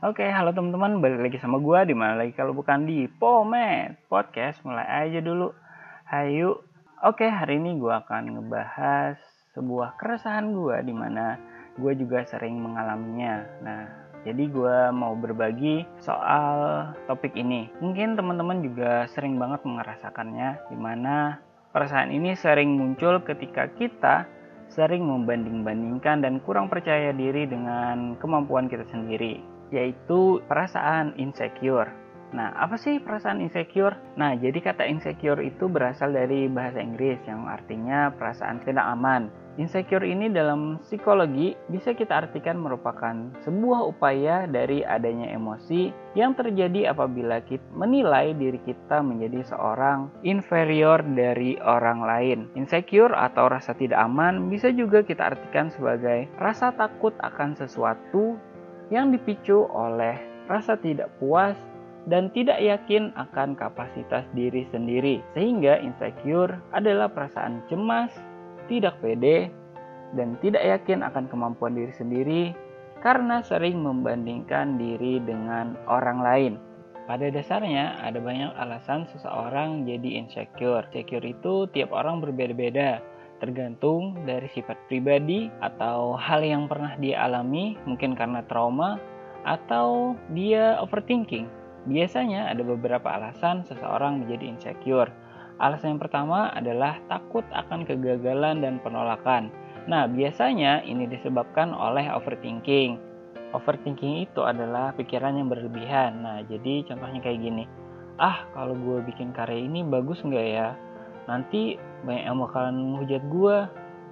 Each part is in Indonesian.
Oke, halo teman-teman, balik lagi sama gua di mana lagi kalau bukan di Pomet Podcast. Mulai aja dulu. Hayu. Oke, hari ini gua akan ngebahas sebuah keresahan gua di mana gua juga sering mengalaminya. Nah, jadi gua mau berbagi soal topik ini. Mungkin teman-teman juga sering banget merasakannya di mana perasaan ini sering muncul ketika kita sering membanding-bandingkan dan kurang percaya diri dengan kemampuan kita sendiri yaitu perasaan insecure. Nah, apa sih perasaan insecure? Nah, jadi kata insecure itu berasal dari bahasa Inggris yang artinya perasaan tidak aman. Insecure ini dalam psikologi bisa kita artikan merupakan sebuah upaya dari adanya emosi yang terjadi apabila kita menilai diri kita menjadi seorang inferior dari orang lain. Insecure atau rasa tidak aman bisa juga kita artikan sebagai rasa takut akan sesuatu yang dipicu oleh rasa tidak puas dan tidak yakin akan kapasitas diri sendiri, sehingga insecure adalah perasaan cemas, tidak pede, dan tidak yakin akan kemampuan diri sendiri karena sering membandingkan diri dengan orang lain. Pada dasarnya, ada banyak alasan seseorang jadi insecure. Insecure itu tiap orang berbeda-beda, tergantung dari sifat pribadi atau hal yang pernah dia alami, mungkin karena trauma atau dia overthinking. Biasanya ada beberapa alasan seseorang menjadi insecure. Alasan yang pertama adalah takut akan kegagalan dan penolakan. Nah, biasanya ini disebabkan oleh overthinking. Overthinking itu adalah pikiran yang berlebihan. Nah, jadi contohnya kayak gini. Ah, kalau gue bikin karya ini bagus nggak ya? Nanti banyak yang bakalan menghujat gue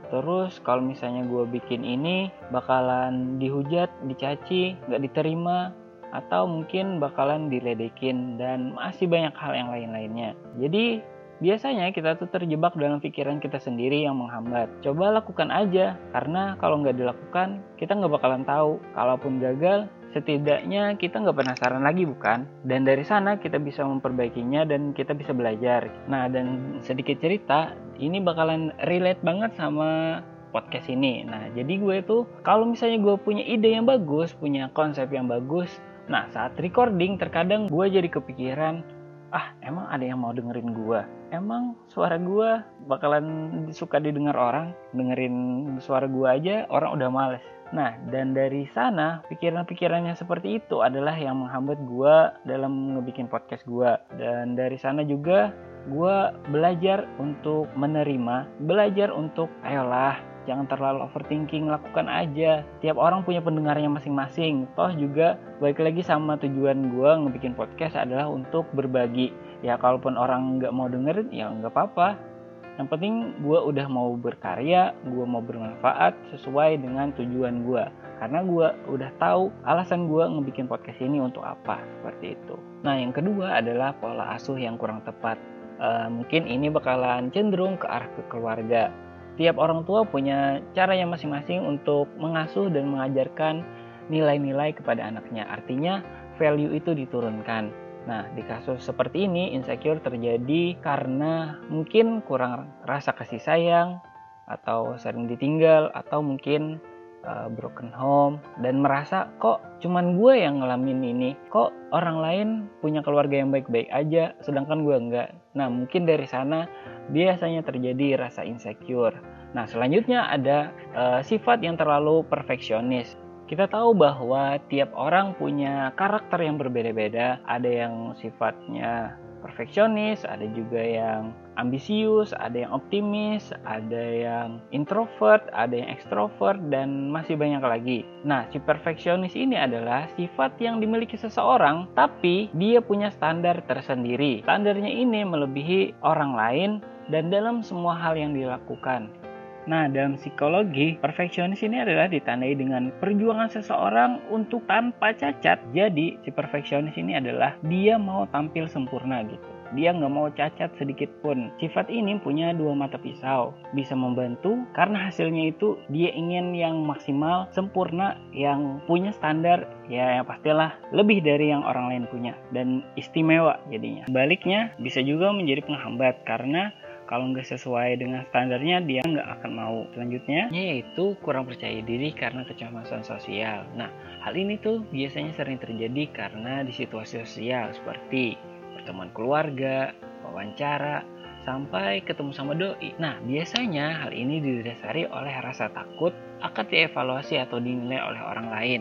terus kalau misalnya gue bikin ini bakalan dihujat dicaci nggak diterima atau mungkin bakalan diledekin dan masih banyak hal yang lain-lainnya jadi biasanya kita tuh terjebak dalam pikiran kita sendiri yang menghambat. Coba lakukan aja, karena kalau nggak dilakukan, kita nggak bakalan tahu. Kalaupun gagal, setidaknya kita nggak penasaran lagi bukan? Dan dari sana kita bisa memperbaikinya dan kita bisa belajar. Nah dan sedikit cerita ini bakalan relate banget sama podcast ini. Nah jadi gue itu kalau misalnya gue punya ide yang bagus punya konsep yang bagus nah saat recording terkadang gue jadi kepikiran ah emang ada yang mau dengerin gue? Emang suara gue bakalan suka didengar orang? Dengerin suara gue aja orang udah males Nah, dan dari sana pikiran-pikiran yang seperti itu adalah yang menghambat gue dalam ngebikin podcast gue. Dan dari sana juga gue belajar untuk menerima, belajar untuk ayolah jangan terlalu overthinking, lakukan aja. Tiap orang punya pendengarnya masing-masing. Toh juga baik lagi sama tujuan gue ngebikin podcast adalah untuk berbagi. Ya kalaupun orang nggak mau dengerin ya nggak apa-apa yang penting gue udah mau berkarya gue mau bermanfaat sesuai dengan tujuan gue karena gue udah tahu alasan gue ngebikin podcast ini untuk apa seperti itu. Nah yang kedua adalah pola asuh yang kurang tepat. Uh, mungkin ini bakalan cenderung ke arah ke keluarga. Tiap orang tua punya cara yang masing-masing untuk mengasuh dan mengajarkan nilai-nilai kepada anaknya. Artinya value itu diturunkan Nah, di kasus seperti ini, insecure terjadi karena mungkin kurang rasa kasih sayang, atau sering ditinggal, atau mungkin uh, broken home, dan merasa kok cuman gue yang ngalamin ini, kok orang lain punya keluarga yang baik-baik aja, sedangkan gue enggak. Nah, mungkin dari sana biasanya terjadi rasa insecure. Nah, selanjutnya ada uh, sifat yang terlalu perfeksionis. Kita tahu bahwa tiap orang punya karakter yang berbeda-beda. Ada yang sifatnya perfeksionis, ada juga yang ambisius, ada yang optimis, ada yang introvert, ada yang ekstrovert, dan masih banyak lagi. Nah, si perfeksionis ini adalah sifat yang dimiliki seseorang, tapi dia punya standar tersendiri. Standarnya ini melebihi orang lain dan dalam semua hal yang dilakukan. Nah, dalam psikologi, perfeksionis ini adalah ditandai dengan perjuangan seseorang untuk tanpa cacat. Jadi, si perfeksionis ini adalah dia mau tampil sempurna gitu. Dia nggak mau cacat sedikit pun. Sifat ini punya dua mata pisau. Bisa membantu karena hasilnya itu dia ingin yang maksimal, sempurna, yang punya standar ya yang pastilah lebih dari yang orang lain punya dan istimewa jadinya. Baliknya bisa juga menjadi penghambat karena kalau nggak sesuai dengan standarnya dia nggak akan mau selanjutnya yaitu kurang percaya diri karena kecemasan sosial nah hal ini tuh biasanya sering terjadi karena di situasi sosial seperti pertemuan keluarga wawancara sampai ketemu sama doi. Nah, biasanya hal ini didasari oleh rasa takut akan dievaluasi atau dinilai oleh orang lain.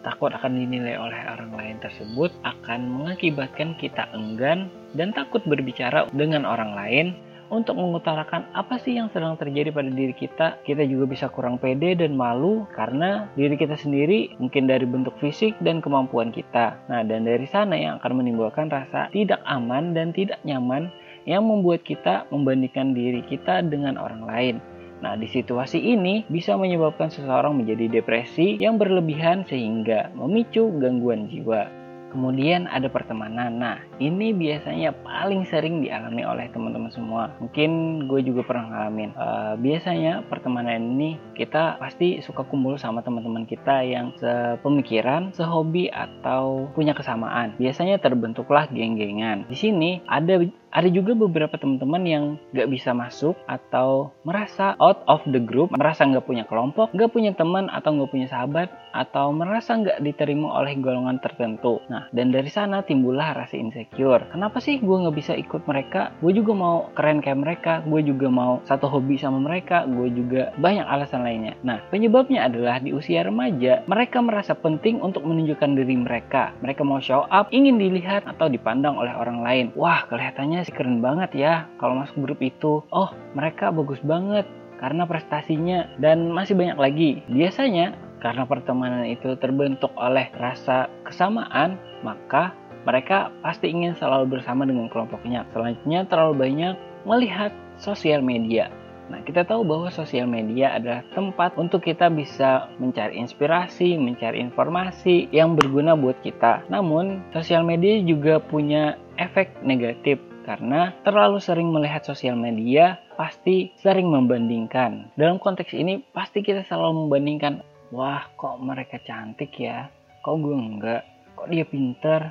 Takut akan dinilai oleh orang lain tersebut akan mengakibatkan kita enggan dan takut berbicara dengan orang lain untuk mengutarakan apa sih yang sedang terjadi pada diri kita. Kita juga bisa kurang pede dan malu karena diri kita sendiri mungkin dari bentuk fisik dan kemampuan kita. Nah, dan dari sana yang akan menimbulkan rasa tidak aman dan tidak nyaman yang membuat kita membandingkan diri kita dengan orang lain. Nah, di situasi ini bisa menyebabkan seseorang menjadi depresi yang berlebihan sehingga memicu gangguan jiwa. Kemudian ada pertemanan. Nah, ini biasanya paling sering dialami oleh teman-teman semua. Mungkin gue juga pernah ngalamin. Uh, biasanya pertemanan ini kita pasti suka kumpul sama teman-teman kita yang sepemikiran, sehobi atau punya kesamaan. Biasanya terbentuklah geng-gengan. Di sini ada ada juga beberapa teman-teman yang gak bisa masuk atau merasa out of the group, merasa gak punya kelompok, gak punya teman atau gak punya sahabat, atau merasa gak diterima oleh golongan tertentu. Nah, dan dari sana timbullah rasa insecure. Kenapa sih gue gak bisa ikut mereka? Gue juga mau keren kayak mereka, gue juga mau satu hobi sama mereka, gue juga banyak alasan lainnya. Nah, penyebabnya adalah di usia remaja, mereka merasa penting untuk menunjukkan diri mereka. Mereka mau show up, ingin dilihat atau dipandang oleh orang lain. Wah, kelihatannya sih keren banget ya kalau masuk grup itu. Oh, mereka bagus banget karena prestasinya dan masih banyak lagi. Biasanya karena pertemanan itu terbentuk oleh rasa kesamaan, maka mereka pasti ingin selalu bersama dengan kelompoknya. Selanjutnya terlalu banyak melihat sosial media. Nah, kita tahu bahwa sosial media adalah tempat untuk kita bisa mencari inspirasi, mencari informasi yang berguna buat kita. Namun, sosial media juga punya efek negatif karena terlalu sering melihat sosial media pasti sering membandingkan. Dalam konteks ini pasti kita selalu membandingkan, wah kok mereka cantik ya, kok gue enggak, kok dia pinter,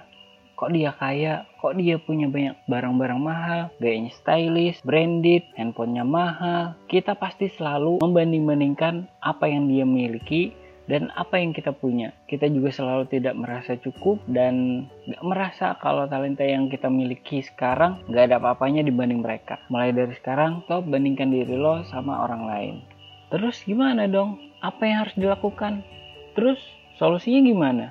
kok dia kaya, kok dia punya banyak barang-barang mahal, gayanya stylish, branded, handphonenya mahal. Kita pasti selalu membanding-bandingkan apa yang dia miliki dan apa yang kita punya. Kita juga selalu tidak merasa cukup dan gak merasa kalau talenta yang kita miliki sekarang gak ada apa-apanya dibanding mereka. Mulai dari sekarang, lo bandingkan diri lo sama orang lain. Terus gimana dong? Apa yang harus dilakukan? Terus solusinya gimana?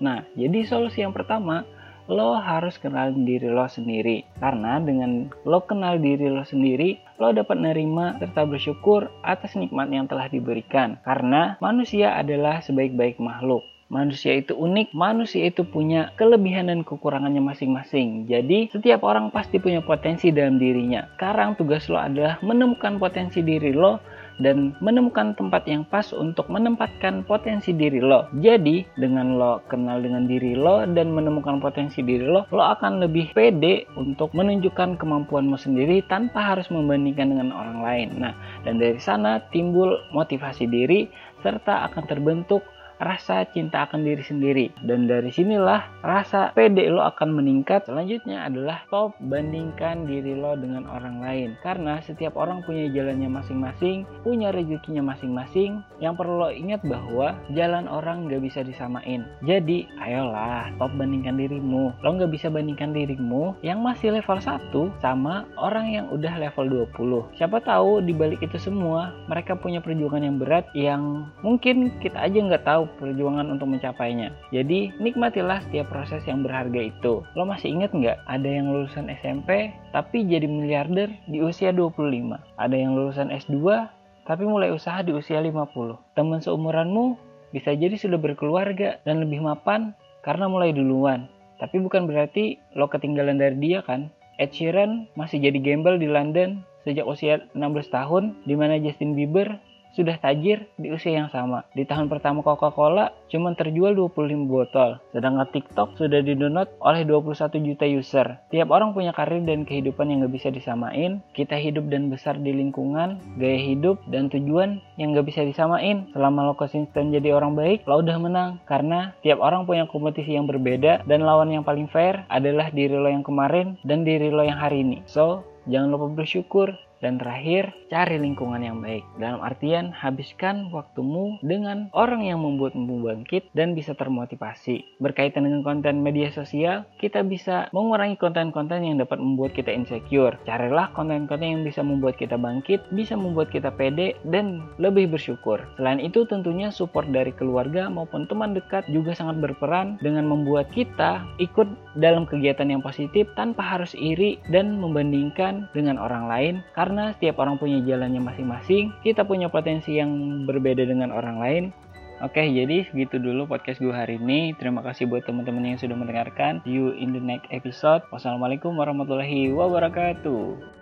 Nah, jadi solusi yang pertama, lo harus kenal diri lo sendiri. Karena dengan lo kenal diri lo sendiri, lo dapat menerima serta bersyukur atas nikmat yang telah diberikan. Karena manusia adalah sebaik-baik makhluk. Manusia itu unik, manusia itu punya kelebihan dan kekurangannya masing-masing. Jadi, setiap orang pasti punya potensi dalam dirinya. Sekarang tugas lo adalah menemukan potensi diri lo dan menemukan tempat yang pas untuk menempatkan potensi diri lo. Jadi, dengan lo kenal dengan diri lo dan menemukan potensi diri lo, lo akan lebih pede untuk menunjukkan kemampuanmu sendiri tanpa harus membandingkan dengan orang lain. Nah, dan dari sana timbul motivasi diri serta akan terbentuk rasa cinta akan diri sendiri. Dan dari sinilah rasa pede lo akan meningkat. Selanjutnya adalah stop bandingkan diri lo dengan orang lain. Karena setiap orang punya jalannya masing-masing, punya rezekinya masing-masing. Yang perlu lo ingat bahwa jalan orang gak bisa disamain. Jadi, ayolah stop bandingkan dirimu. Lo gak bisa bandingkan dirimu yang masih level 1 sama orang yang udah level 20. Siapa tahu di balik itu semua mereka punya perjuangan yang berat yang mungkin kita aja nggak tahu perjuangan untuk mencapainya. Jadi nikmatilah setiap proses yang berharga itu. Lo masih inget nggak ada yang lulusan SMP tapi jadi miliarder di usia 25? Ada yang lulusan S2 tapi mulai usaha di usia 50. Teman seumuranmu bisa jadi sudah berkeluarga dan lebih mapan karena mulai duluan. Tapi bukan berarti lo ketinggalan dari dia kan? Ed Sheeran masih jadi gembel di London sejak usia 16 tahun, di mana Justin Bieber sudah tajir di usia yang sama. Di tahun pertama Coca-Cola cuma terjual 25 botol, sedangkan TikTok sudah didownload oleh 21 juta user. Tiap orang punya karir dan kehidupan yang gak bisa disamain. Kita hidup dan besar di lingkungan, gaya hidup, dan tujuan yang gak bisa disamain. Selama lo konsisten jadi orang baik, lo udah menang. Karena tiap orang punya kompetisi yang berbeda, dan lawan yang paling fair adalah diri lo yang kemarin dan diri lo yang hari ini. So, jangan lupa bersyukur Dan terakhir, cari lingkungan yang baik. Dalam artian, habiskan waktumu dengan orang yang membuatmu bangkit dan bisa termotivasi. Berkaitan dengan konten media sosial, kita bisa mengurangi konten-konten yang dapat membuat kita insecure. Carilah konten-konten yang bisa membuat kita bangkit, bisa membuat kita pede, dan lebih bersyukur. Selain itu, tentunya support dari keluarga maupun teman dekat juga sangat berperan dengan membuat kita ikut dalam kegiatan yang positif tanpa harus iri dan membandingkan dengan orang lain karena setiap orang punya jalannya masing-masing, kita punya potensi yang berbeda dengan orang lain. Oke, jadi segitu dulu podcast gue hari ini. Terima kasih buat teman-teman yang sudah mendengarkan. See you in the next episode. Wassalamualaikum warahmatullahi wabarakatuh.